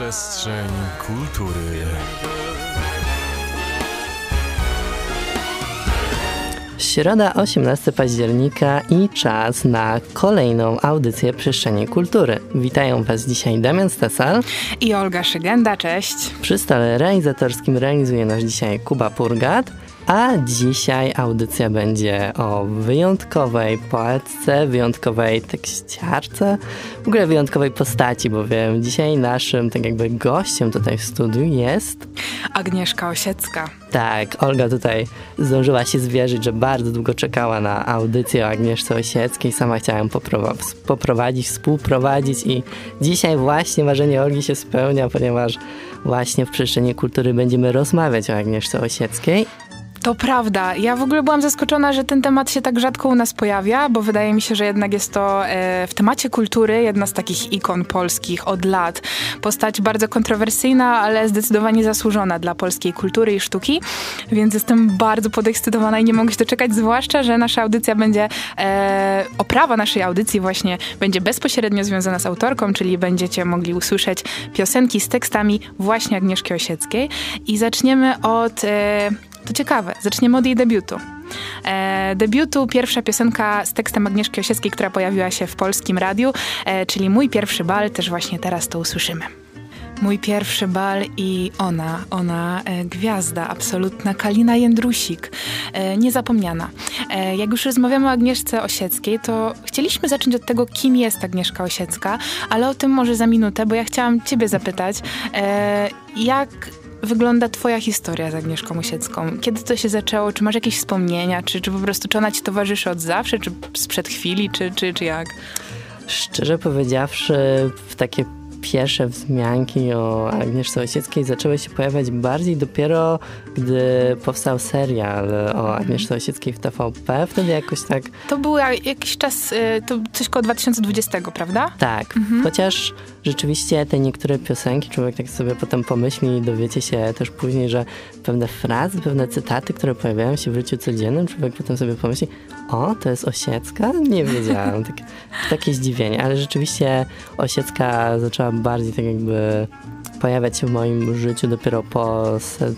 Przestrzeń kultury. Środa 18 października i czas na kolejną audycję Przestrzeni Kultury. Witają Was dzisiaj Damian Stesal i Olga Szygenda, cześć. Przy stole realizatorskim realizuje nas dzisiaj Kuba Purgat, a dzisiaj audycja będzie o wyjątkowej poetce, wyjątkowej tekściarce, w ogóle wyjątkowej postaci, bowiem dzisiaj naszym tak jakby gościem tutaj w studiu jest... Agnieszka Osiecka. Tak, Olga tutaj zdążyła się zwierzyć, że bardzo długo czekała na audycję o Agnieszce Osieckiej. Sama chciałem poprowadzić, współprowadzić i dzisiaj właśnie marzenie Olgi się spełnia, ponieważ właśnie w przestrzeni kultury będziemy rozmawiać o Agnieszce Osieckiej to prawda. Ja w ogóle byłam zaskoczona, że ten temat się tak rzadko u nas pojawia, bo wydaje mi się, że jednak jest to e, w temacie kultury jedna z takich ikon polskich od lat. Postać bardzo kontrowersyjna, ale zdecydowanie zasłużona dla polskiej kultury i sztuki, więc jestem bardzo podekscytowana i nie mogę się doczekać, zwłaszcza, że nasza audycja będzie, e, oprawa naszej audycji właśnie będzie bezpośrednio związana z autorką, czyli będziecie mogli usłyszeć piosenki z tekstami właśnie Agnieszki Osieckiej i zaczniemy od... E, to ciekawe, zaczniemy od jej debiutu. E, debiutu pierwsza piosenka z tekstem Agnieszki Osieckiej, która pojawiła się w polskim radiu, e, czyli Mój pierwszy bal, też właśnie teraz to usłyszymy. Mój pierwszy bal i ona, ona e, gwiazda absolutna, Kalina Jędrusik, e, niezapomniana. E, jak już rozmawiamy o Agnieszce Osieckiej, to chcieliśmy zacząć od tego, kim jest Agnieszka Osiecka, ale o tym może za minutę, bo ja chciałam ciebie zapytać, e, jak wygląda twoja historia z Agnieszką Osiecką? Kiedy to się zaczęło? Czy masz jakieś wspomnienia? Czy, czy po prostu czy ona ci towarzyszy od zawsze? Czy sprzed chwili? Czy, czy, czy jak? Szczerze powiedziawszy, w takie pierwsze wzmianki o Agnieszce Osieckiej zaczęły się pojawiać bardziej dopiero, gdy powstał serial o Agnieszce Osieckiej w TVP. Wtedy jakoś tak... To był jakiś czas, y, to coś koło 2020, prawda? Tak, mhm. chociaż rzeczywiście te niektóre piosenki, człowiek tak sobie potem pomyśli i dowiecie się też później, że pewne frazy, pewne cytaty, które pojawiają się w życiu codziennym, człowiek potem sobie pomyśli, o, to jest Osiecka? Nie wiedziałam. Tak, takie zdziwienie, ale rzeczywiście Osiecka zaczęła bardziej tak jakby pojawiać się w moim życiu dopiero po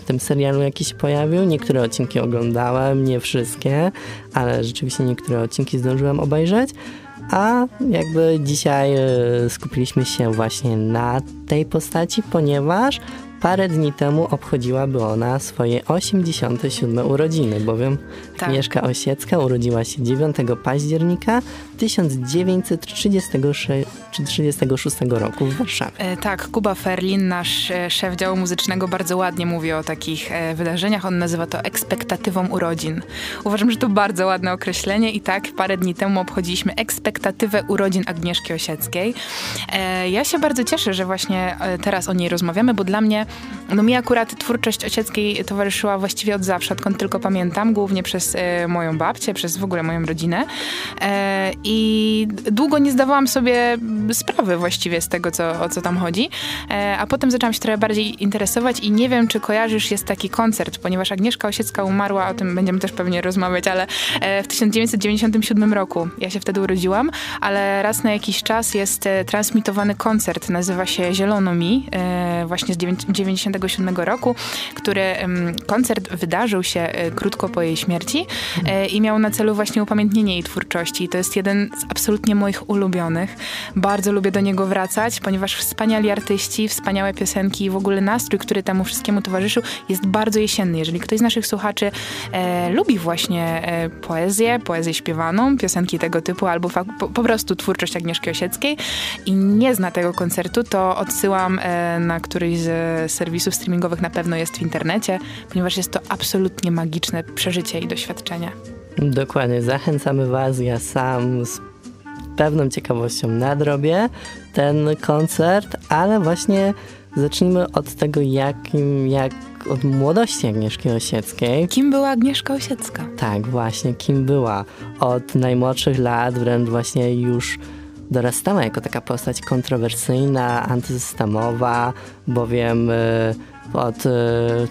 tym serialu, jaki się pojawił. Niektóre odcinki oglądałem, nie wszystkie, ale rzeczywiście niektóre odcinki zdążyłem obejrzeć. A jakby dzisiaj e, skupiliśmy się właśnie na tej postaci, ponieważ parę dni temu obchodziłaby ona swoje 87 urodziny, bowiem tak. Agnieszka Osiecka urodziła się 9 października 1936 roku w Warszawie. E, tak, Kuba Ferlin, nasz e, szef działu muzycznego, bardzo ładnie mówi o takich e, wydarzeniach. On nazywa to ekspektatywą urodzin. Uważam, że to bardzo ładne określenie i tak parę dni temu obchodziliśmy ekspektatywę urodzin Agnieszki Osieckiej. E, ja się bardzo cieszę, że właśnie e, teraz o niej rozmawiamy, bo dla mnie no mi akurat twórczość Osieckiej towarzyszyła właściwie od zawsze, odkąd tylko pamiętam, głównie przez e, moją babcię, przez w ogóle moją rodzinę. E, I długo nie zdawałam sobie sprawy właściwie z tego, co, o co tam chodzi. E, a potem zaczęłam się trochę bardziej interesować i nie wiem, czy kojarzysz, jest taki koncert, ponieważ Agnieszka Osiecka umarła, o tym będziemy też pewnie rozmawiać, ale e, w 1997 roku. Ja się wtedy urodziłam, ale raz na jakiś czas jest e, transmitowany koncert, nazywa się Zielono Mi, e, właśnie z 90 1997 roku, który koncert wydarzył się e, krótko po jej śmierci e, i miał na celu właśnie upamiętnienie jej twórczości. To jest jeden z absolutnie moich ulubionych. Bardzo lubię do niego wracać, ponieważ wspaniali artyści, wspaniałe piosenki i w ogóle nastrój, który temu wszystkiemu towarzyszył, jest bardzo jesienny. Jeżeli ktoś z naszych słuchaczy e, lubi właśnie e, poezję, poezję śpiewaną, piosenki tego typu, albo po, po, prostu twórczość Agnieszki Osieckiej i nie zna tego koncertu, to odsyłam e, na któryś z serwisów streamingowych na pewno jest w internecie, ponieważ jest to absolutnie magiczne przeżycie i doświadczenie. Dokładnie, zachęcamy Was, ja sam z pewną ciekawością nadrobię ten koncert, ale właśnie zacznijmy od tego, jakim, jak od młodości Agnieszki Osieckiej. Kim była Agnieszka Osiecka? Tak, właśnie, kim była. Od najmłodszych lat, wręcz właśnie już dorastała jako taka postać kontrowersyjna, antysystemowa, bowiem y, od e,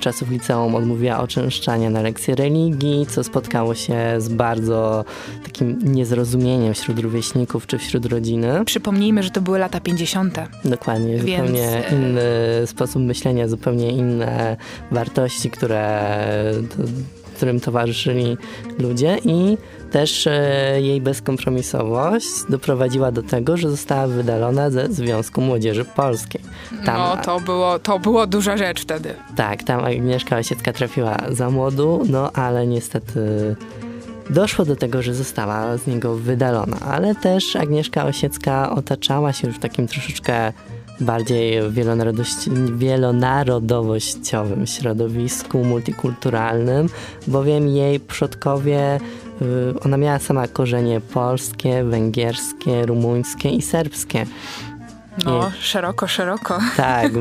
czasów liceum odmówiła oczęszczania na lekcje religii, co spotkało się z bardzo takim niezrozumieniem wśród rówieśników czy wśród rodziny. Przypomnijmy, że to były lata 50. Dokładnie, Więc, zupełnie e, inny sposób myślenia, zupełnie inne wartości, które, którym towarzyszyli ludzie i też e, jej bezkompromisowość doprowadziła do tego, że została wydalona ze Związku Młodzieży Polskiej. Tam, No, to było, to było duża rzecz wtedy. Tak, tam Agnieszka Osiecka trafiła za młodu, no ale niestety doszło do tego, że została z niego wydalona. Ale też Agnieszka Osiecka otaczała się już w takim troszeczkę bardziej wielonarodowości- wielonarodowościowym środowisku multikulturalnym, bowiem jej przodkowie, ona miała sama korzenie polskie, węgierskie, rumuńskie i serbskie. No, szeroko, szeroko. Tak,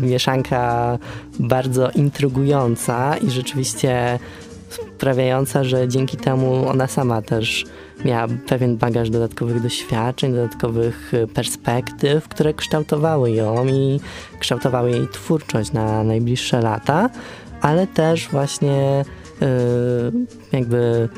mieszanka bardzo intrygująca i rzeczywiście sprawiająca, że dzięki temu ona sama też miała pewien bagaż dodatkowych doświadczeń, dodatkowych y, perspektyw, które kształtowały ją i kształtowały jej twórczość na najbliższe lata, ale też właśnie y, jakby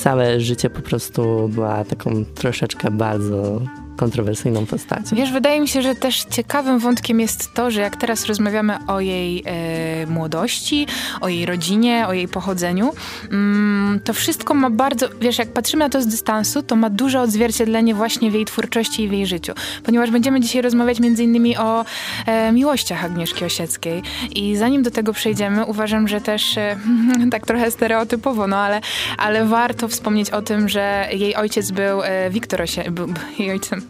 całe życie po prostu była taką troszeczkę bardzo kontrowersyjną postacią. Wiesz, wydaje mi się, że też ciekawym wątkiem jest to, że jak teraz rozmawiamy o jej e, młodości, o jej rodzinie, o jej pochodzeniu, mm, to wszystko ma bardzo, wiesz, jak patrzymy na to z dystansu, to ma duże odzwierciedlenie właśnie w jej twórczości i w jej życiu. Ponieważ będziemy dzisiaj rozmawiać między innymi o e, miłościach Agnieszki Osieckiej. I zanim do tego przejdziemy, uważam, że też e, tak trochę stereotypowo, no ale, ale warto wspomnieć o tym, że jej ojciec był e, Wiktor Osiecki, jej ojcem,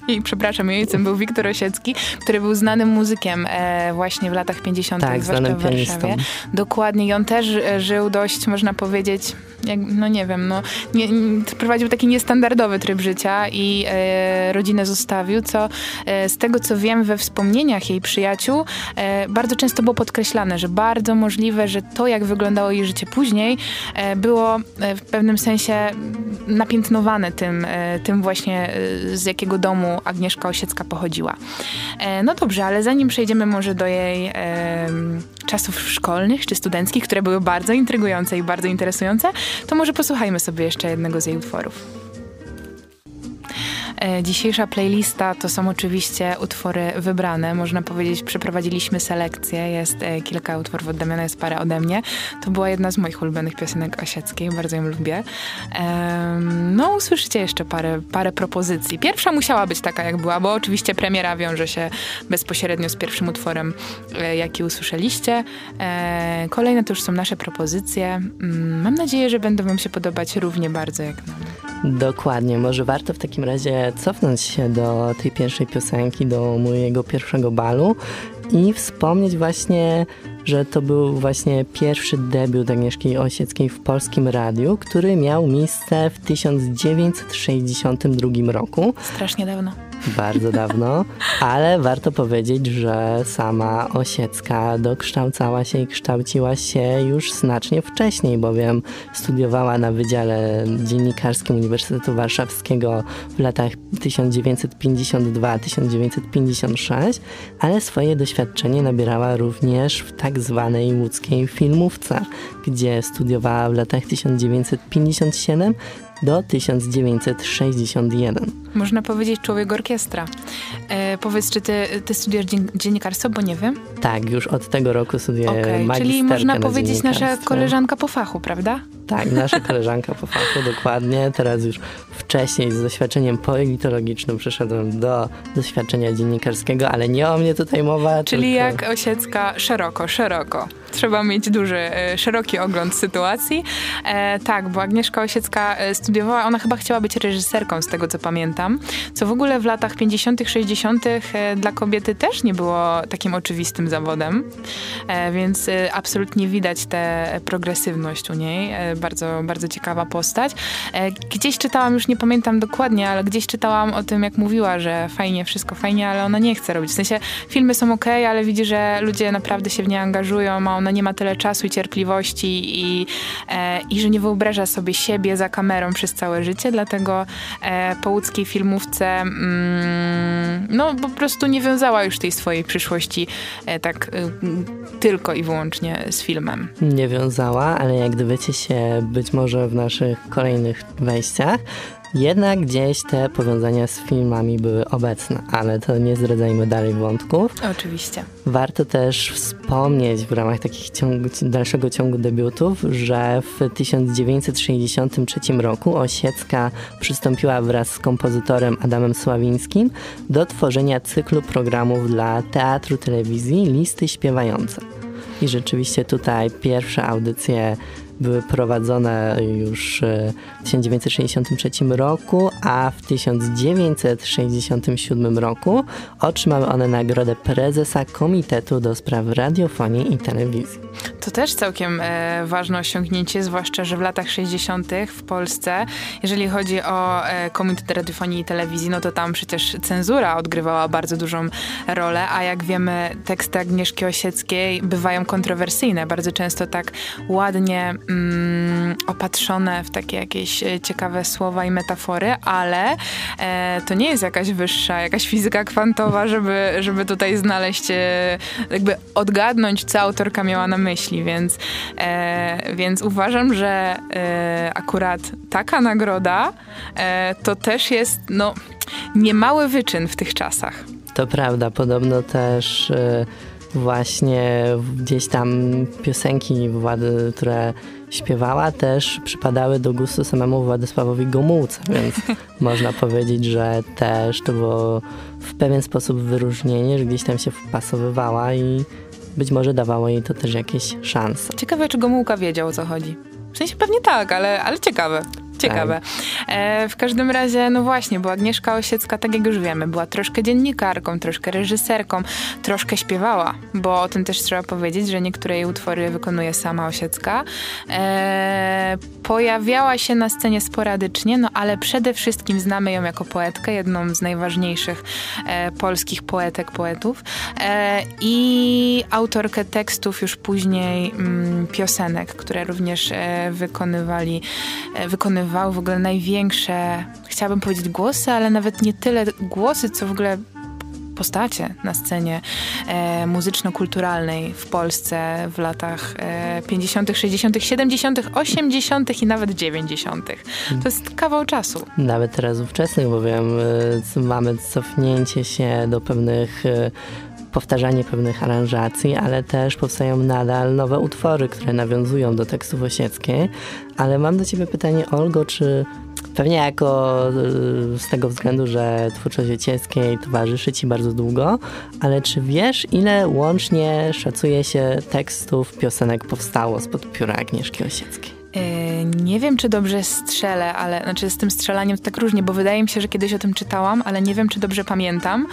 jej, przepraszam, jej ojcem był Wiktor Osiecki, który był znanym muzykiem e, właśnie w latach 50., Tak, zwłaszcza znanym w Warszawie. pianistą. Dokładnie i on też e, żył dość, można powiedzieć, jak, no nie wiem, no, nie, prowadził taki niestandardowy tryb życia i e, rodzinę zostawił, co e, z tego co wiem we wspomnieniach jej przyjaciół e, bardzo często było podkreślane, że bardzo możliwe, że to jak wyglądało jej życie później e, było w pewnym sensie napiętnowane tym, tym właśnie z jakiego domu Agnieszka Osiecka pochodziła. E, no dobrze, ale zanim przejdziemy może do jej czasów szkolnych czy studenckich, które były bardzo intrygujące i bardzo interesujące, to może posłuchajmy sobie jeszcze jednego z jej utworów. E, Dzisiejsza playlista to są oczywiście utwory wybrane. Można powiedzieć, przeprowadziliśmy selekcję. Jest e, kilka utworów od Damiana, jest parę ode mnie. To była jedna z moich ulubionych piosenek Osieckiej, bardzo ją lubię. No, usłyszycie jeszcze parę, parę propozycji. Pierwsza musiała być taka, jak była, bo oczywiście premiera wiąże się bezpośrednio z pierwszym utworem, e, jaki usłyszeliście. Kolejne to już są nasze propozycje. Mm, Mam nadzieję, że będą wam się podobać równie bardzo jak nam. Dokładnie, może warto w takim razie cofnąć się do tej pierwszej piosenki, do mojego pierwszego balu i wspomnieć właśnie, że to był właśnie pierwszy debiut Agnieszki Osieckiej w polskim radiu, który miał miejsce w 1962 roku. Strasznie dawno. Bardzo dawno, ale warto powiedzieć, że sama Osiecka dokształcała się i kształciła się już znacznie wcześniej, bowiem studiowała na Wydziale Dziennikarskim Uniwersytetu Warszawskiego w latach 1952-1956, ale swoje doświadczenie nabierała również w tak zwanej łódzkiej filmówce, gdzie studiowała w latach 1957 do 1961. Można powiedzieć człowiek orkiestra. E, powiedz, czy ty, ty studiujesz dzien- dziennikarstwo, bo nie wiem? Tak, już od tego roku studiuję magisterkę czyli można na powiedzieć nasza koleżanka po fachu, prawda? Tak, nasza koleżanka po fachu, dokładnie. Teraz już wcześniej z doświadczeniem politologicznym przeszedłem do doświadczenia dziennikarskiego, ale nie o mnie tutaj mowa. Czyli tylko... jak Osiecka, szeroko, szeroko. Trzeba mieć duży, e, szeroki ogląd sytuacji. E, tak, bo Agnieszka Osiecka e, studiowała, ona chyba chciała być reżyserką, z tego co pamiętam, co w ogóle w latach 50., 60. e, dla kobiety też nie było takim oczywistym zawodem, e, więc absolutnie widać tę progresywność u niej. Bardzo, bardzo ciekawa postać. Gdzieś czytałam, już nie pamiętam dokładnie, ale gdzieś czytałam o tym, jak mówiła, że fajnie, wszystko fajnie, ale ona nie chce robić. W sensie filmy są ok, ale widzi, że ludzie naprawdę się w nie angażują, a ona nie ma tyle czasu i cierpliwości i, e, i że nie wyobraża sobie siebie za kamerą przez całe życie, dlatego e, po łódzkiej filmówce mm, no po prostu nie wiązała już tej swojej przyszłości e, tak e, tylko i wyłącznie z filmem. Nie wiązała, ale jak dowiecie się być może w naszych kolejnych wejściach, jednak gdzieś te powiązania z filmami były obecne, ale to nie zdradzajmy dalej wątków. Oczywiście. Warto też wspomnieć w ramach takich ciągu, dalszego ciągu debiutów, że w 1963 roku Osiecka przystąpiła wraz z kompozytorem Adamem Sławińskim do tworzenia cyklu programów dla teatru, telewizji Listy Śpiewające. I rzeczywiście tutaj pierwsze audycje były prowadzone już e, w 1963 roku, a w 1967 roku otrzymały one nagrodę prezesa Komitetu do Spraw Radiofonii i Telewizji. To też całkiem e, ważne osiągnięcie, zwłaszcza, że w latach 60. w Polsce, jeżeli chodzi o e, Komitet Radiofonii i Telewizji, no to tam przecież cenzura odgrywała bardzo dużą rolę, a jak wiemy, teksty Agnieszki Osieckiej bywają kontrowersyjne, bardzo często tak ładnie mm, opatrzone w takie jakieś e, ciekawe słowa i metafory, ale e, to nie jest jakaś wyższa, jakaś fizyka kwantowa, żeby, żeby tutaj znaleźć, e, jakby odgadnąć, co autorka miała na myśli, więc, e, więc uważam, że e, akurat taka nagroda e, to też jest no, niemały wyczyn w tych czasach. To prawda, podobno też właśnie gdzieś tam piosenki które śpiewała, też przypadały do gustu samemu Władysławowi Gomułce, więc można powiedzieć, że też to było w pewien sposób wyróżnienie, że gdzieś tam się wpasowywała i być może dawało jej to też jakieś szanse. Ciekawe, czy Gomułka wiedział o co chodzi. W sensie pewnie tak, ale, ale ciekawe. Ciekawe. E, w każdym razie, no właśnie, bo Agnieszka Osiecka, tak jak już wiemy, była troszkę dziennikarką, troszkę reżyserką, troszkę śpiewała, bo o tym też trzeba powiedzieć, że niektóre jej utwory wykonuje sama Osiecka. E, pojawiała się na scenie sporadycznie, no ale przede wszystkim znamy ją jako poetkę, jedną z najważniejszych e, polskich poetek, poetów e, i autorkę tekstów już później mm, piosenek, które również e, wykonywali, w ogóle największe, chciałabym powiedzieć głosy, ale nawet nie tyle głosy, co w ogóle postacie na scenie e, muzyczno-kulturalnej w Polsce w latach e, 50., 60., 70., 80. i nawet 90. To jest kawał czasu. Nawet teraz ówczesnych, bo wiem, e, mamy cofnięcie się do pewnych e, powtarzanie pewnych aranżacji, ale też powstają nadal nowe utwory, które nawiązują do tekstów osieckiej. Ale mam do ciebie pytanie, Olgo, czy pewnie jako y, z tego względu, że twórczość osieckiej towarzyszy ci bardzo długo, ale czy wiesz, ile łącznie szacuje się tekstów piosenek powstało spod pióra Agnieszki Osieckiej? E, nie wiem, czy dobrze strzelę, ale znaczy z tym strzelaniem to tak różnie, bo wydaje mi się, że kiedyś o tym czytałam, ale nie wiem, czy dobrze pamiętam.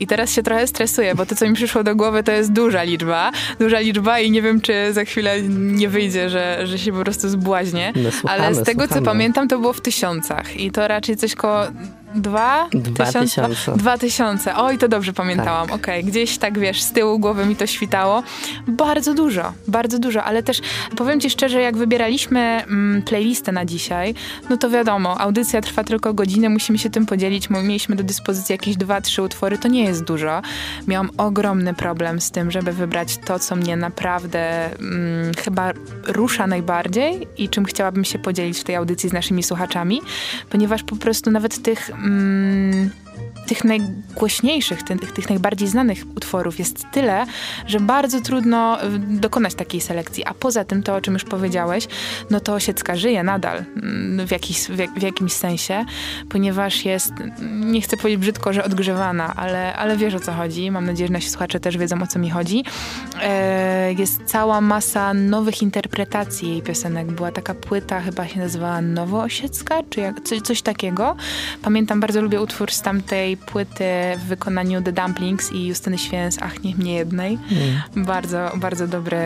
I teraz się trochę stresuję, bo to, co mi przyszło do głowy, to jest duża liczba. Duża liczba i nie wiem, czy za chwilę nie wyjdzie, że, że się po prostu zbłaźnię. No, słuchamy, ale z tego, słuchamy. co pamiętam, to było w tysiącach. I to raczej coś koło Dwa? Dwa tysiące. Dwa tysiące. Oj, to dobrze pamiętałam. Tak. Okej, okay. gdzieś tak, wiesz, z tyłu głowy mi to świtało. Bardzo dużo, bardzo dużo, ale też powiem ci szczerze, jak wybieraliśmy mm, playlistę na dzisiaj, no to wiadomo, audycja trwa tylko godzinę, musimy się tym podzielić. Mieliśmy do dyspozycji jakieś dwa, trzy utwory, to nie jest dużo. Miałam ogromny problem z tym, żeby wybrać to, co mnie naprawdę mm, chyba rusza najbardziej i czym chciałabym się podzielić w tej audycji z naszymi słuchaczami, ponieważ po prostu nawet tych mm, tych najgłośniejszych, tych, tych najbardziej znanych utworów jest tyle, że bardzo trudno dokonać takiej selekcji. A poza tym, to o czym już powiedziałeś, no to Osiecka żyje nadal mm, w, jakiś, w, jak, w jakimś sensie, ponieważ jest, nie chcę powiedzieć brzydko, że odgrzewana, ale, ale wiesz o co chodzi. Mam nadzieję, że nasi słuchacze też wiedzą o co mi chodzi. E, jest cała masa nowych interpretacji jej piosenek. Była taka płyta, chyba się nazywała Nowoosiecka, czy jak, coś takiego. Pamiętam, bardzo lubię utwór z tamtej płyty w wykonaniu The Dumplings i Justyny Święs, Ach, niech mnie jednej. Mm. Bardzo, bardzo dobry,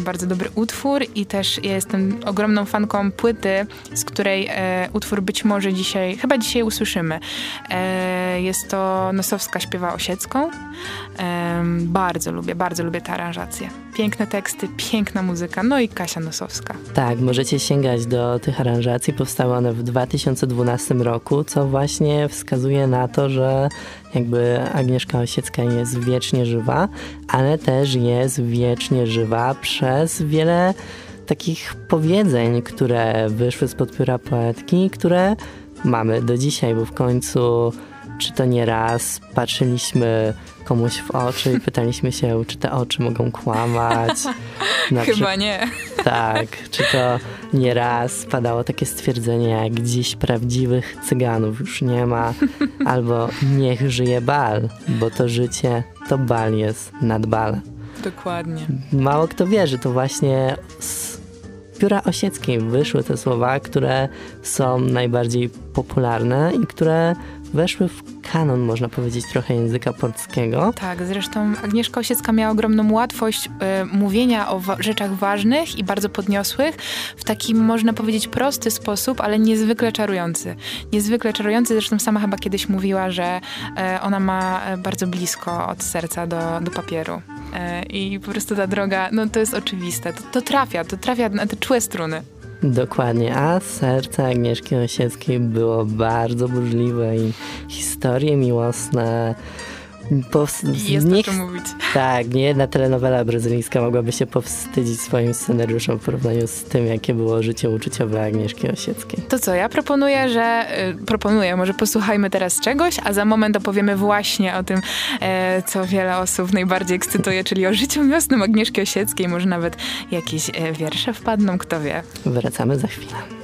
bardzo dobry utwór i też ja jestem ogromną fanką płyty, z której e, utwór być może dzisiaj, chyba dzisiaj usłyszymy. E, jest to Nosowska śpiewa Osiecką. E, bardzo lubię, bardzo lubię te aranżacje. Piękne teksty, piękna muzyka, no i Kasia Nosowska. Tak, możecie sięgać do tych aranżacji. Powstały one w 2012 roku, co właśnie wskazuje na to, że jakby Agnieszka Osiecka jest wiecznie żywa, ale też jest wiecznie żywa przez wiele takich powiedzeń, które wyszły spod pióra poetki, które mamy do dzisiaj, bo w końcu czy to nie raz patrzyliśmy komuś w oczy i pytaliśmy się, czy te oczy mogą kłamać. Na Chyba nie. Tak, czy to nie raz padało takie stwierdzenie jak dziś prawdziwych cyganów już nie ma, albo niech żyje bal, bo to życie to bal jest nad bal. Dokładnie. Mało kto wie, że to właśnie z pióra osieckiej wyszły te słowa, które są najbardziej popularne i które weszły w kanon, można powiedzieć, trochę języka polskiego. Tak, zresztą Agnieszka Osiecka miała ogromną łatwość y, mówienia o wa rzeczach ważnych i bardzo podniosłych w taki, można powiedzieć, prosty sposób, ale niezwykle czarujący. Niezwykle czarujący, zresztą sama chyba kiedyś mówiła, że y, ona ma e, bardzo blisko od serca do, do papieru. Y, I po prostu ta droga, no to jest oczywiste. To, to trafia, to trafia na te czułe struny. Dokładnie, a serce Agnieszki Osieckiej było bardzo burzliwe i historie miłosne jest nie, o czym mówić. Tak, nie jedna telenowela brazylijska mogłaby się powstydzić swoim scenariuszem w porównaniu z tym, jakie było życie uczuciowe Agnieszki Osieckiej. To co, ja proponuję, że y, proponuję, może posłuchajmy teraz czegoś, a za moment opowiemy właśnie o tym, e, co wiele osób najbardziej ekscytuje, czyli o życiu miłosnym Agnieszki Osieckiej. Może nawet jakieś e, wiersze wpadną, kto wie. Wracamy za chwilę.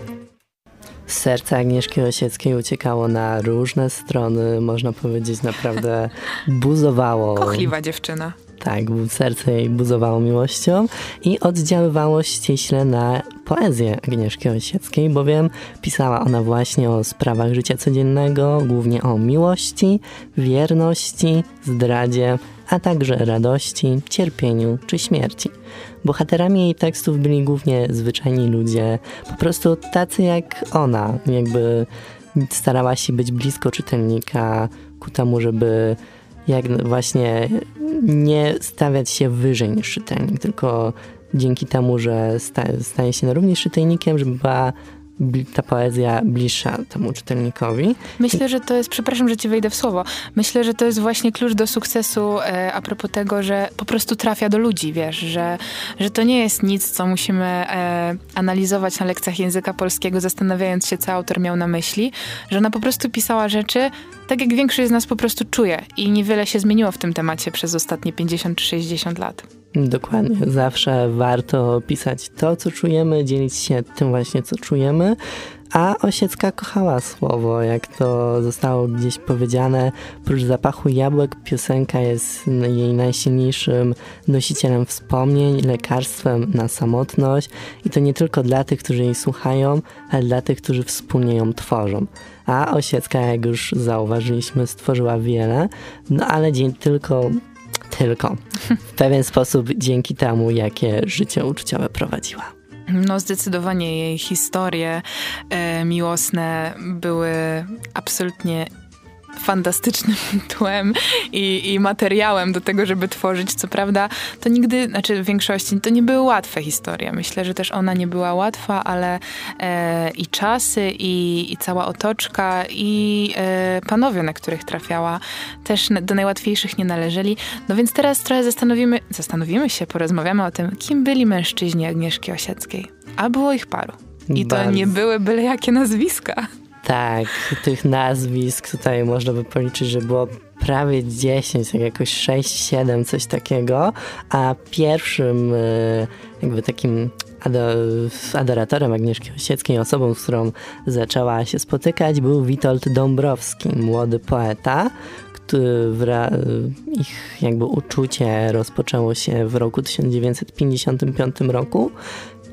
Serce Agnieszki Osieckiej uciekało na różne strony, można powiedzieć naprawdę buzowało. Kochliwa dziewczyna. Tak, serce jej buzowało miłością i oddziaływało ściśle na poezję Agnieszki Osieckiej, bowiem pisała ona właśnie o sprawach życia codziennego, głównie o miłości, wierności, zdradzie, a także radości, cierpieniu czy śmierci. Bohaterami jej tekstów byli głównie zwyczajni ludzie, po prostu tacy jak ona, jakby starała się być blisko czytelnika ku temu, żeby jak właśnie nie stawiać się wyżej niż czytelnik, tylko dzięki temu, że staje się na równi z czytelnikiem, żeby była ta poezja bliższa temu czytelnikowi. Myślę, że to jest, przepraszam, że ci wejdę w słowo, myślę, że to jest właśnie klucz do sukcesu e, a propos tego, że po prostu trafia do ludzi, wiesz, że, że to nie jest nic, co musimy e, analizować na lekcjach języka polskiego, zastanawiając się, co autor miał na myśli, że ona po prostu pisała rzeczy, tak jak większość z nas po prostu czuje i niewiele się zmieniło w tym temacie przez ostatnie 50 czy 60 lat. Dokładnie. Zawsze warto pisać to, co czujemy, dzielić się tym właśnie, co czujemy. A Osiecka kochała słowo, jak to zostało gdzieś powiedziane. Prócz zapachu jabłek, piosenka jest jej najsilniejszym nosicielem wspomnień, lekarstwem na samotność. I to nie tylko dla tych, którzy jej słuchają, ale dla tych, którzy wspólnie ją tworzą. A Osiecka, jak już zauważyliśmy, stworzyła wiele, no ale dzień tylko tylko w pewien sposób dzięki temu, jakie życie uczuciowe prowadziła. No, zdecydowanie jej historie e, miłosne były absolutnie fantastycznym tłem i, i, materiałem do tego, żeby tworzyć. Co prawda, to nigdy, znaczy w większości, to nie były łatwe historie. Myślę, że też ona nie była łatwa, ale e, i czasy, i, i, cała otoczka, i e, panowie, na których trafiała, też do najłatwiejszych nie należeli. No więc teraz trochę zastanowimy, zastanowimy się, porozmawiamy o tym, kim byli mężczyźni Agnieszki Osieckiej. A było ich paru. I to nie były byle jakie nazwiska. Tak, tych nazwisk tutaj można by policzyć, że było prawie 10, tak jakoś 6, 7, coś takiego, a pierwszym e, jakby takim adoratorem Agnieszki Osieckiej, osobą, z którą zaczęła się spotykać, był Witold Dąbrowski, młody poeta, ich jakby uczucie rozpoczęło się w roku 1955 roku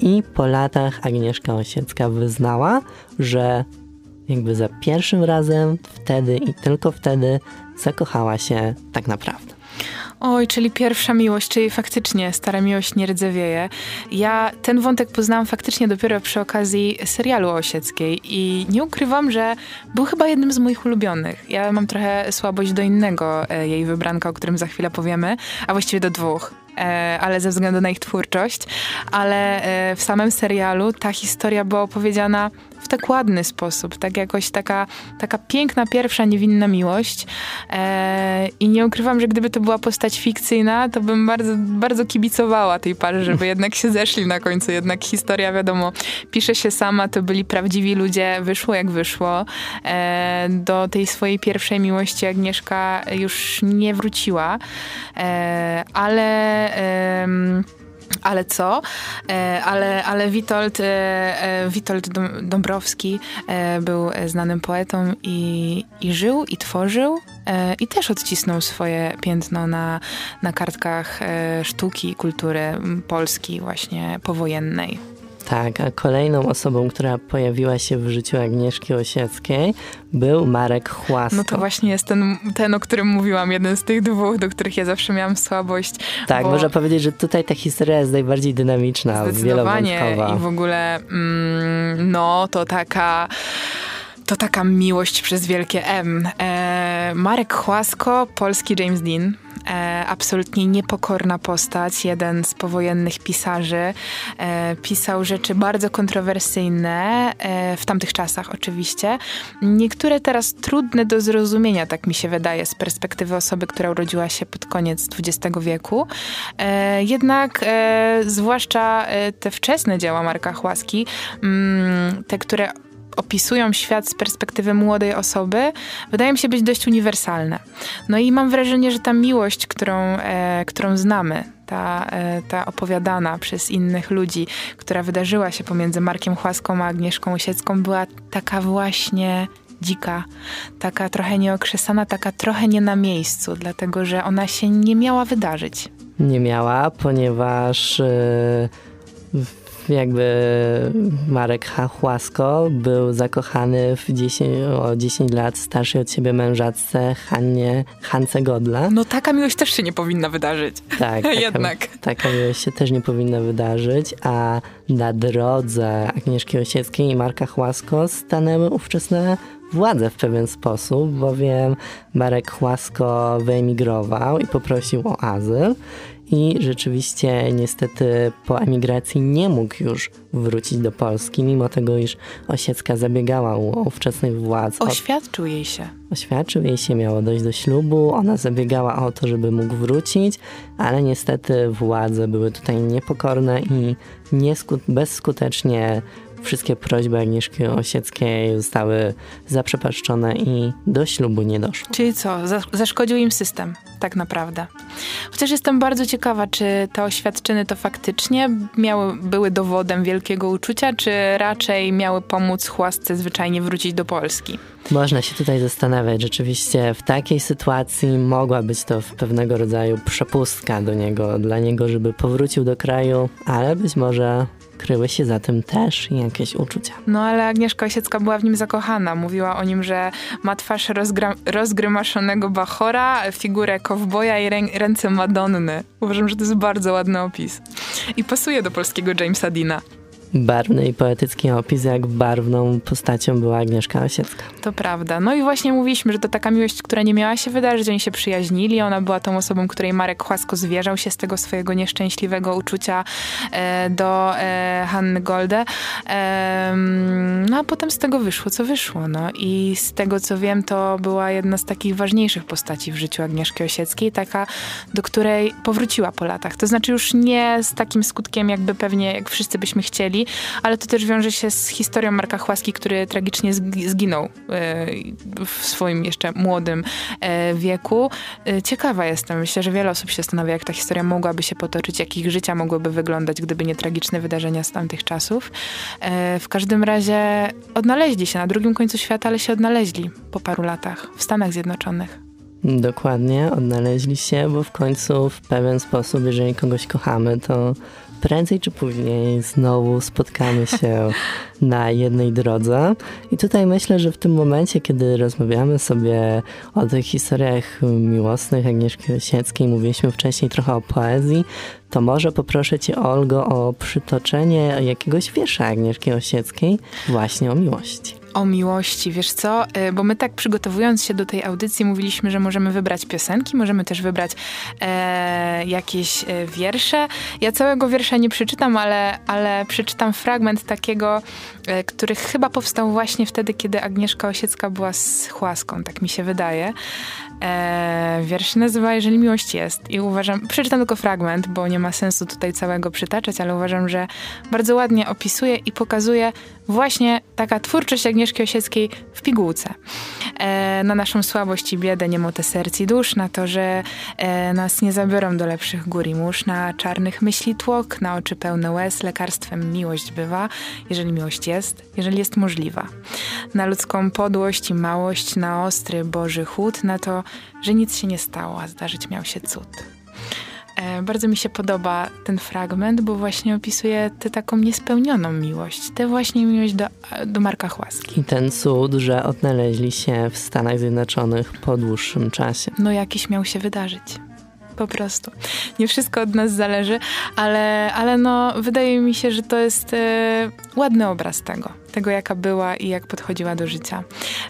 i po latach Agnieszka Osiecka wyznała, że jakby za pierwszym razem, wtedy i tylko wtedy zakochała się tak naprawdę. Oj, czyli pierwsza miłość, czyli faktycznie stara miłość nie rdzewieje. Ja ten wątek poznałam faktycznie dopiero przy okazji serialu Osieckiej i nie ukrywam, że był chyba jednym z moich ulubionych. Ja mam trochę słabość do innego e, jej wybranka, o którym za chwilę powiemy, a właściwie do dwóch. E, ale ze względu na ich twórczość, ale e, w samym serialu ta historia była opowiedziana w tak ładny sposób, tak jakoś taka, taka piękna pierwsza niewinna miłość. E, i nie ukrywam, że gdyby to była postać fikcyjna, to bym bardzo, bardzo kibicowała tej parze, żeby jednak się zeszli na końcu, jednak historia wiadomo, pisze się sama, to byli prawdziwi ludzie, wyszło jak wyszło, e, do tej swojej pierwszej miłości Agnieszka już nie wróciła, e, ale ale co? E, ale, ale Witold, e, e, Witold Dąbrowski był znanym poetą i, i żył, i tworzył, i też odcisnął swoje piętno na, na kartkach sztuki i kultury Polski właśnie powojennej. Tak, a kolejną osobą, która pojawiła się w życiu Agnieszki Osieckiej był Marek Chłasko. No to właśnie jest ten, ten, o którym mówiłam, jeden z tych dwóch, do których ja zawsze miałam słabość. Tak, można powiedzieć, że tutaj ta historia jest najbardziej dynamiczna, Zdecydowanie i w ogóle mm, no to taka to taka miłość przez wielkie M. E, Marek Chłasko, polski James Dean absolutnie niepokorna postać, jeden z powojennych pisarzy. E, pisał rzeczy bardzo kontrowersyjne, e, w tamtych czasach oczywiście. Niektóre teraz trudne do zrozumienia, tak mi się wydaje, z perspektywy osoby, która urodziła się pod koniec XX wieku. E, jednak e, zwłaszcza e, te wczesne dzieła Marka Chłaski, mm, te, które opisują świat z perspektywy młodej osoby, wydają się być dość uniwersalne. No i mam wrażenie, że ta miłość, którą, e, którą znamy, ta, e, ta opowiadana przez innych ludzi, która wydarzyła się pomiędzy Markiem Chłaską a Agnieszką Osiecką, była taka właśnie dzika, taka trochę nieokrzesana, taka trochę nie na miejscu, dlatego że ona się nie miała wydarzyć. Nie miała, ponieważ yy, jakby Marek Hachłasko był zakochany w 10, o 10 lat starszej od siebie mężatce Hannie, Hance Godla. No taka miłość też się nie powinna wydarzyć. Tak, taka, jednak. Taka miłość się też nie powinna wydarzyć, a na drodze Agnieszki Osieckiej i Marka Chłasko stanęły ówczesne władze w pewien sposób, bowiem Marek Chłasko wyemigrował i poprosił o azyl i rzeczywiście niestety po emigracji nie mógł już wrócić do Polski, mimo tego, iż Osiecka zabiegała u ówczesnych władz. Oświadczył jej się. Oświadczył jej się, miało dojść do ślubu, ona zabiegała o to, żeby mógł wrócić, ale niestety władze były tutaj niepokorne i nieskut- bezskutecznie wszystkie prośby Agnieszki Osieckiej zostały zaprzepaszczone i do ślubu nie doszło. Czyli co? Zaszkodził im system, tak naprawdę. Chociaż jestem bardzo ciekawa, czy te oświadczyny to faktycznie miały, były dowodem wielkiego uczucia, czy raczej miały pomóc chłasce zwyczajnie wrócić do Polski. Można się tutaj zastanawiać. Rzeczywiście w takiej sytuacji mogła być to pewnego rodzaju przepustka do niego, dla niego, żeby powrócił do kraju, ale być może kryły się za tym też jakieś uczucia. No ale Agnieszka Osiecka była w nim zakochana. Mówiła o nim, że ma twarz rozgrymaszonego bachora, figurę kowboja i rę- ręce Madonny. Uważam, że to jest bardzo ładny opis. I pasuje do polskiego Jamesa Dina barwny i poetycki opis, jak barwną postacią była Agnieszka Osiecka. To prawda. No i właśnie mówiliśmy, że to taka miłość, która nie miała się wydarzyć, oni się przyjaźnili. Ona była tą osobą, której Marek Chłasko zwierzał się z tego swojego nieszczęśliwego uczucia e, do e, Hanny Golde. E, no a potem z tego wyszło, co wyszło. No i z tego, co wiem, to była jedna z takich ważniejszych postaci w życiu Agnieszki Osieckiej, taka, do której powróciła po latach. To znaczy już nie z takim skutkiem, jakby pewnie, jak wszyscy byśmy chcieli, ale to też wiąże się z historią Marka Chłaski, który tragicznie zginął e, w swoim jeszcze młodym e, wieku. E, ciekawa jestem. Myślę, że wiele osób się zastanawia, jak ta historia mogłaby się potoczyć, jak ich życia mogłyby wyglądać, gdyby nie tragiczne wydarzenia z tamtych czasów. W każdym razie odnaleźli się na drugim końcu świata, ale się odnaleźli po paru latach w Stanach Zjednoczonych. Dokładnie, odnaleźli się, bo w końcu w pewien sposób, jeżeli kogoś kochamy, to prędzej czy później znowu spotkamy się na jednej drodze. I tutaj myślę, że w tym momencie, kiedy rozmawiamy sobie o tych historiach miłosnych Agnieszki Osieckiej, mówiliśmy wcześniej trochę o poezji, to może poproszę Cię, Olgo, o przytoczenie jakiegoś wiersza Agnieszki Osieckiej właśnie o miłości o miłości. Wiesz co? Y, bo my tak przygotowując się do tej audycji mówiliśmy, że możemy wybrać piosenki, możemy też wybrać e, jakieś e, wiersze. Ja całego wiersza nie przeczytam, ale, ale przeczytam fragment takiego, e, który chyba powstał właśnie wtedy, kiedy Agnieszka Osiecka była z Chłaską, tak mi się wydaje. E, wiersz nazywa Jeżeli miłość jest i uważam, przeczytam tylko fragment, bo nie ma sensu tutaj całego przytaczać, ale uważam, że bardzo ładnie opisuje i pokazuje właśnie taka twórczość Agnieszki Osieckiej w pigułce. E, na naszą słabość i biedę, niemotę serc i dusz, na to, że e, nas nie zabiorą do lepszych gór i mórz, na czarnych myśli tłok, na oczy pełne łez, lekarstwem miłość bywa, jeżeli miłość jest, jeżeli jest możliwa. Na ludzką podłość i małość, na ostry Boży chód, na to, że nic się nie stało, a zdarzyć miał się cud. E, bardzo mi się podoba ten fragment, bo właśnie opisuje tę taką niespełnioną miłość, tę właśnie miłość do, do Marka Chłaski. I ten cud, że odnaleźli się w Stanach Zjednoczonych po dłuższym czasie. No jakiś miał się wydarzyć po prostu. Nie wszystko od nas zależy, ale, ale no, wydaje mi się, że to jest e, ładny obraz tego, tego jaka była i jak podchodziła do życia.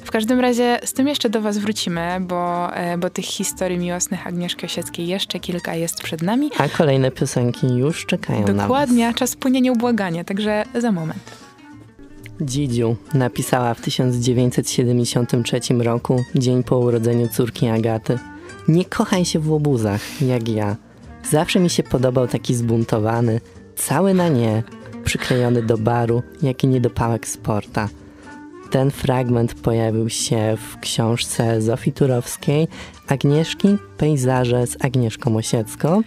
W każdym razie z tym jeszcze do was wrócimy, bo, e, bo tych historii miłosnych Agnieszki Osieckiej jeszcze kilka jest przed nami. A kolejne piosenki już czekają Dokładnie, na Dokładnie, czas płynie nieubłaganie, także za moment. Dzidziu napisała w 1973 roku, dzień po urodzeniu córki Agaty. Nie kochaj się w łobuzach, jak ja. Zawsze mi się podobał taki zbuntowany, cały na nie, przyklejony do baru, jak i niedopałek sporta. Ten fragment pojawił się w książce Zofii Turowskiej Agnieszki Pejzaże z Agnieszką Osiecką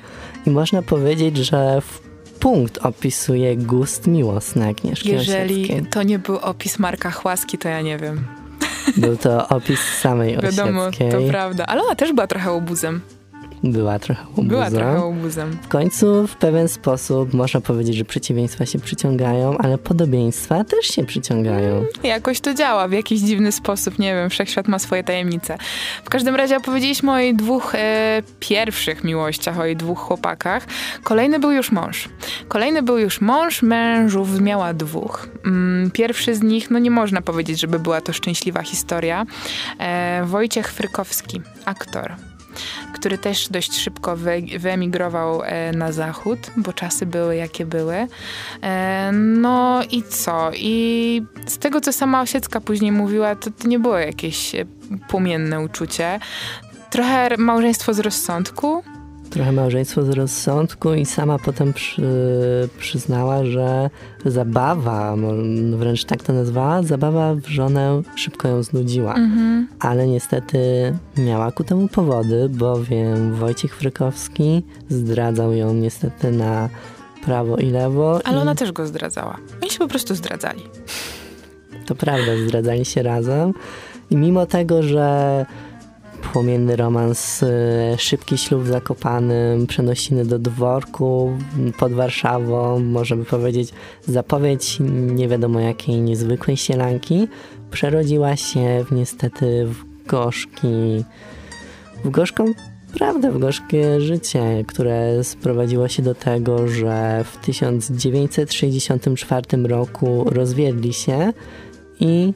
i można powiedzieć, że w punkt opisuje gust miłosny Agnieszki Jeżeli Osieckiej. to nie był opis Marka Chłaski, to ja nie wiem. Był to opis samej Wiadomo, Osieckiej. to prawda. Ale ona też była trochę obuzem. Była trochę łobuzem. Była trochę obuzem. W końcu w pewien sposób można powiedzieć, że przeciwieństwa się przyciągają, ale podobieństwa też się przyciągają. Jakoś to działa w jakiś dziwny sposób, nie wiem, wszechświat ma swoje tajemnice. W każdym razie opowiedzieliśmy o jej dwóch e, pierwszych miłościach, o jej dwóch chłopakach. Kolejny był już mąż. Kolejny był już mąż, mężów miała dwóch. Mm, pierwszy z nich, no nie można powiedzieć, żeby była to szczęśliwa historia. E, Wojciech Frykowski, aktor który też dość szybko wy, wyemigrował e, na zachód, bo czasy były jakie były. E, no i co? I z tego, co sama Osiecka później mówiła, to, to nie było jakieś e, płomienne uczucie. Trochę małżeństwo z rozsądku, trochę małżeństwo z rozsądku i sama potem przy, przyznała, że zabawa, wręcz tak to nazwała, zabawa w żonę szybko ją znudziła. Mhm. Ale niestety miała ku temu powody, bowiem Wojciech Frykowski zdradzał ją niestety na prawo i lewo. Ale i... ona też go zdradzała. Oni się po prostu zdradzali. To prawda, zdradzali się razem. I mimo tego, że płomienny romans, y, szybki ślub w Zakopanym, przenosiny do dworku pod Warszawą, możemy powiedzieć zapowiedź nie wiadomo jakiej niezwykłej sielanki, przerodziła się w, niestety w gorzki, w gorzką prawdę, w gorzkie życie, które sprowadziło się do tego, że w 1964 roku rozwiedli się i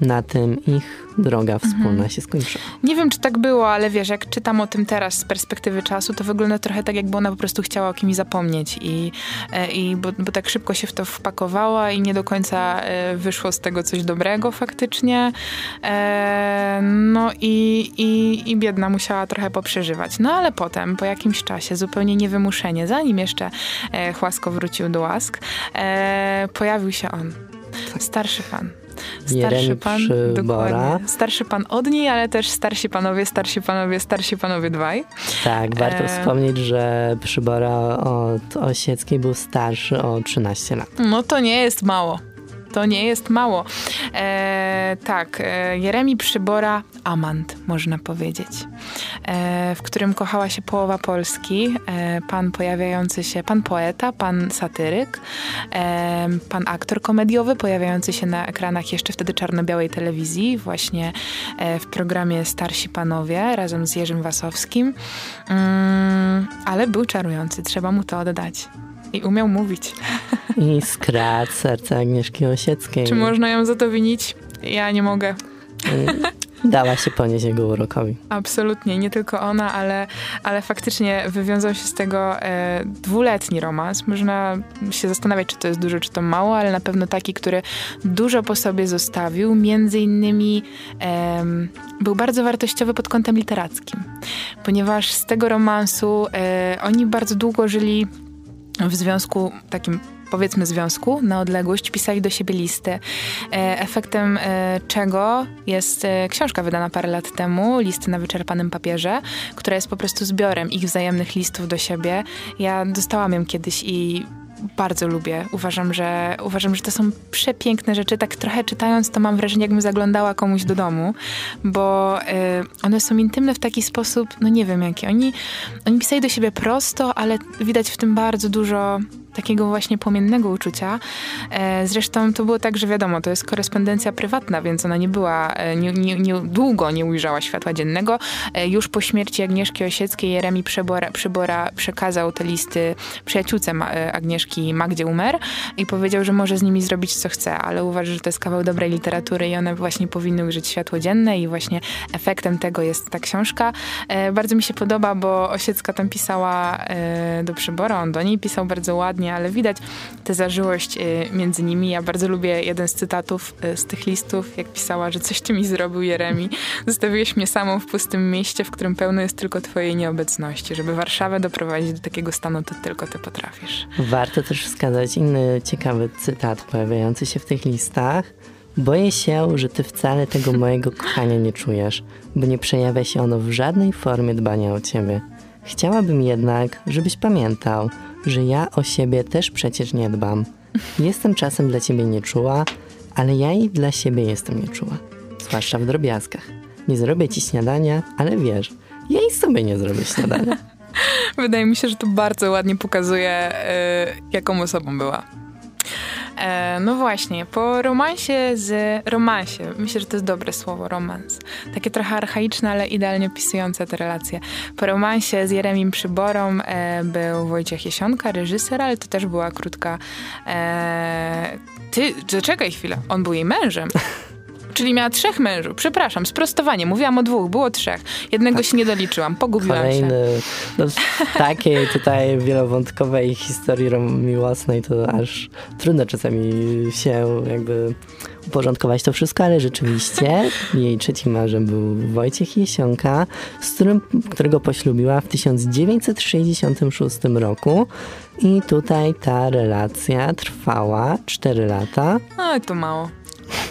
na tym ich droga wspólna mhm. się skończyła. Nie wiem, czy tak było, ale wiesz, jak czytam o tym teraz z perspektywy czasu, to wygląda trochę tak, jakby ona po prostu chciała o kimś zapomnieć i, e, i bo, bo tak szybko się w to wpakowała i nie do końca e, wyszło z tego coś dobrego faktycznie. E, no i, i, i biedna musiała trochę poprzeżywać. No ale potem, po jakimś czasie, zupełnie niewymuszenie, zanim jeszcze Chłasko wrócił do łask, pojawił się on. Starszy fan. Starszy pan, dokładnie. Starszy pan od niej, ale też starsi panowie, starsi panowie, starsi panowie dwaj. Tak, warto e... wspomnieć, że Przybora od Osieckiej był starszy o 13 lat. No to nie jest mało. To nie jest mało. E, tak, e, Jeremi Przybora, amant, można powiedzieć, e, w którym kochała się połowa Polski, e, pan pojawiający się, pan poeta, pan satyryk, e, pan aktor komediowy, pojawiający się na ekranach jeszcze wtedy czarno-białej telewizji, właśnie e, w programie Starsi Panowie, razem z Jerzym Wasowskim. Mm, ale był czarujący, trzeba mu to oddać. I umiał mówić. I skradł serce Agnieszki Osieckiej. Czy można ją za to winić? Ja nie mogę. Dała się ponieść jego urokowi. Absolutnie, nie tylko ona, ale, ale faktycznie wywiązał się z tego e, dwuletni romans. Można się zastanawiać, czy to jest dużo, czy to mało, ale na pewno taki, który dużo po sobie zostawił. Między innymi em, był bardzo wartościowy pod kątem literackim, ponieważ z tego romansu e, oni bardzo długo żyli w związku takim powiedzmy związku na odległość, pisali do siebie listy. E, efektem e, czego jest e, książka wydana parę lat temu, Listy na wyczerpanym papierze, która jest po prostu zbiorem ich wzajemnych listów do siebie. Ja dostałam ją kiedyś i bardzo lubię. Uważam, że uważam, że to są przepiękne rzeczy. Tak trochę czytając, to mam wrażenie, jakbym zaglądała komuś do domu, bo y, one są intymne w taki sposób, no nie wiem jaki. Oni, oni pisali do siebie prosto, ale widać w tym bardzo dużo takiego właśnie płomiennego uczucia. E, zresztą to było tak, że wiadomo, to jest korespondencja prywatna, więc ona nie była, e, nie, nie, nie, długo nie ujrzała światła dziennego. E, już po śmierci Agnieszki Osieckiej Jeremi Przybora, Przybora przekazał te listy przyjaciółce Agnieszki Magdzie Umer i powiedział, że może z nimi zrobić co chce, ale uważa, że to jest kawał dobrej literatury i one właśnie powinny ujrzeć światło dzienne i właśnie efektem tego jest ta książka. Bardzo mi się podoba, bo Osiecka tam pisała do Przybora, on do niej pisał bardzo ładnie, ale widać tę zażyłość y, między nimi. Ja bardzo lubię jeden z cytatów y, z tych listów, jak pisała, że coś ty mi zrobił, Jeremi. Zostawiłeś mnie samą w pustym mieście, w którym pełno jest tylko twojej nieobecności. Żeby Warszawę doprowadzić do takiego stanu, to tylko ty potrafisz. Warto też wskazać inny ciekawy cytat pojawiający się w tych listach. Boję się, że ty wcale tego mojego kochania nie czujesz, bo nie przejawia się ono w żadnej formie dbania o ciebie. Chciałabym jednak, żebyś pamiętał, że ja o siebie też przecież nie dbam. Jestem czasem dla ciebie nieczuła, ale ja i dla siebie jestem nieczuła. Zwłaszcza w drobiazgach. Nie zrobię ci śniadania, ale wiesz, ja i sobie nie zrobię śniadania. Wydaje mi się, że to bardzo ładnie pokazuje, y, jaką osobą była. E, no właśnie, po romansie z romansie, myślę, że to jest dobre słowo, romans. Takie trochę archaiczne, ale idealnie opisujące te relacje. Po romansie z Jeremim Przyborą e, był Wojciech Jesionka, reżyser, ale to też była krótka... E, ty, zaczekaj chwilę, on był jej mężem. Czyli miała trzech mężów. Przepraszam, sprostowanie. Mówiłam o dwóch, było trzech. Jednego się nie doliczyłam, pogubiłam Kolejny, się. no, w takiej tutaj wielowątkowej historii miłosnej to aż trudno czasami się jakby uporządkować to wszystko, ale rzeczywiście jej trzecim mężem był Wojciech Jesionka, z którym, którego poślubiła w 1966 roku i tutaj ta relacja trwała 4 lata. No, to mało.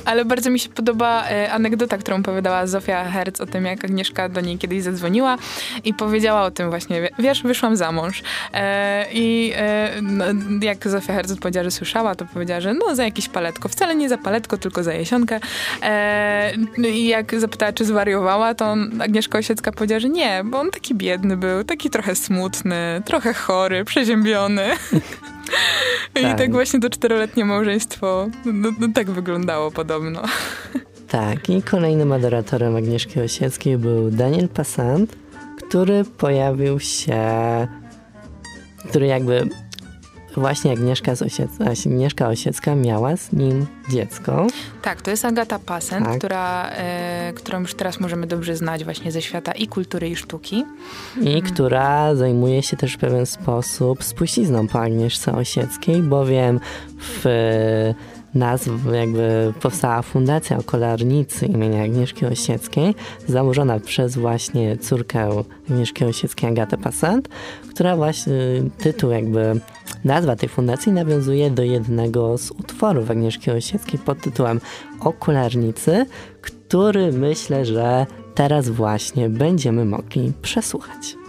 Ale bardzo mi się podoba e, anegdota, którą opowiadała Zofia Herz o tym, jak Agnieszka do niej kiedyś zadzwoniła i powiedziała o tym właśnie, wiesz, wyszłam za mąż. E, I e, no, jak Zofia Herz odpowiedziała, że słyszała, to powiedziała, że no za jakieś paletko. Wcale nie za paletko, tylko za jesionkę. No I jak zapytała, czy zwariowała, to Agnieszka Osiecka powiedziała, że nie, bo on taki biedny był, taki trochę smutny, trochę chory, przeziębiony. I Tak. tak właśnie to czteroletnie małżeństwo no, no, tak wyglądało podobno. Tak, i kolejnym adoratorem Agnieszki Osieckiej był Daniel Passant, który pojawił się, który jakby właśnie Agnieszka, Osiec- Agnieszka Osiecka miała z nim dziecko. Tak, to jest Agata Passent, Tak. która, e, którą już teraz możemy dobrze znać właśnie ze świata i kultury, i sztuki. i która zajmuje się też w pewien sposób spuścizną po Agnieszce Osieckiej, bowiem w nazw jakby powstała fundacja okolarnicy imienia Agnieszki Osieckiej, założona przez właśnie córkę Agnieszki Osieckiej, Agatę Passant, która właśnie tytuł jakby nazwa tej fundacji nawiązuje do jednego z utworów Agnieszki Osieckiej pod tytułem Okularnicy, który myślę, że teraz właśnie będziemy mogli przesłuchać.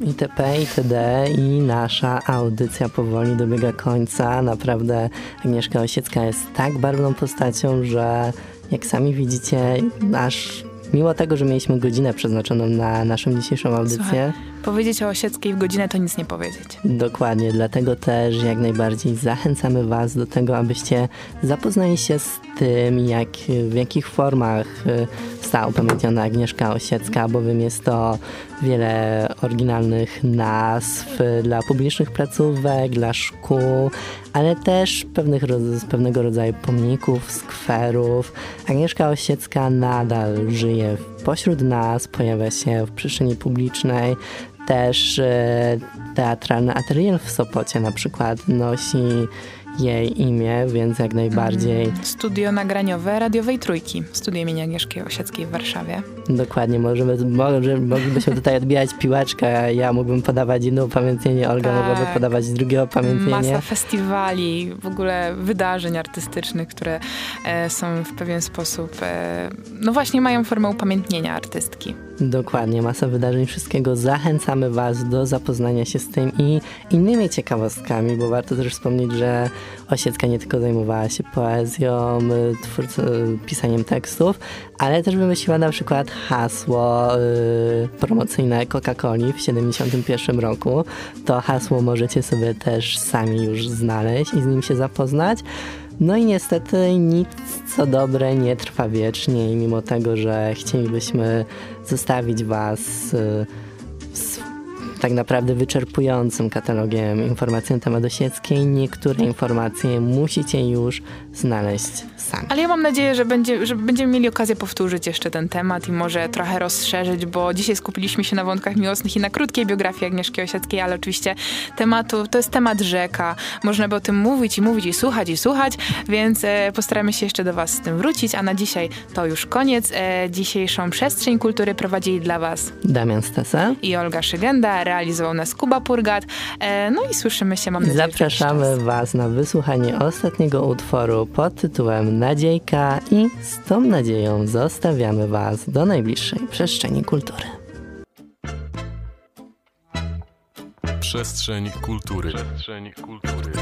ITP, ITD i nasza audycja powoli dobiega końca. Naprawdę Agnieszka Osiecka jest tak barwną postacią, że jak sami widzicie, aż mimo tego, że mieliśmy godzinę przeznaczoną na naszą dzisiejszą audycję. Słuchaj, powiedzieć o Osieckiej w godzinę to nic nie powiedzieć. Dokładnie, dlatego też jak najbardziej zachęcamy Was do tego, abyście zapoznali się z tym, jak, w jakich formach y, została upamiętniona Agnieszka Osiecka, bowiem jest to wiele oryginalnych nazw dla publicznych placówek, dla szkół, ale też pewnych, pewnego rodzaju pomników, skwerów. Agnieszka Osiecka nadal żyje pośród nas, pojawia się w przestrzeni publicznej, też e, teatralny atelier w Sopocie na przykład nosi jej imię, więc jak najbardziej. Mm, studio nagraniowe radiowej trójki, studio imienia Agnieszki Osieckiej w Warszawie. Dokładnie, możemy, może, moglibyśmy tutaj odbijać piłeczkę, ja mógłbym podawać inne upamiętnienie, Olga tak. mogłaby podawać drugie upamiętnienie. Masa festiwali, w ogóle wydarzeń artystycznych, które e, są w pewien sposób, e, no właśnie mają formę upamiętnienia artystki. Dokładnie, masa wydarzeń, wszystkiego. Zachęcamy Was do zapoznania się z tym i innymi ciekawostkami, bo warto też wspomnieć, że Osiecka nie tylko zajmowała się poezją, twórcy, pisaniem tekstów, ale też wymyśliła na przykład hasło y, promocyjne Coca-Coli w 71 roku. To hasło możecie sobie też sami już znaleźć i z nim się zapoznać. No i niestety nic co dobre nie trwa wiecznie i mimo tego, że chcielibyśmy zostawić Was y, z tak naprawdę wyczerpującym katalogiem informacji na temat Osieckiej, niektóre informacje musicie już znaleźć sami. Ale ja mam nadzieję, że, będzie, że będziemy mieli okazję powtórzyć jeszcze ten temat i może trochę rozszerzyć, bo dzisiaj skupiliśmy się na wątkach miłosnych i na krótkiej biografii Agnieszki Osieckiej, ale oczywiście tematu, to jest temat rzeka. Można by o tym mówić i mówić i słuchać i słuchać, więc e, postaramy się jeszcze do Was z tym wrócić, a na dzisiaj to już koniec. E, dzisiejszą Przestrzeń Kultury prowadzili dla Was Damian Stesa i Olga Szygenda, realizował nas Kuba Purgat. E, no i słyszymy się, mam nadzieję, Zapraszamy Was na wysłuchanie ostatniego utworu pod tytułem Nadziejka i z tą nadzieją zostawiamy Was do najbliższej przestrzeni kultury. Przestrzeń kultury. Przestrzeń kultury.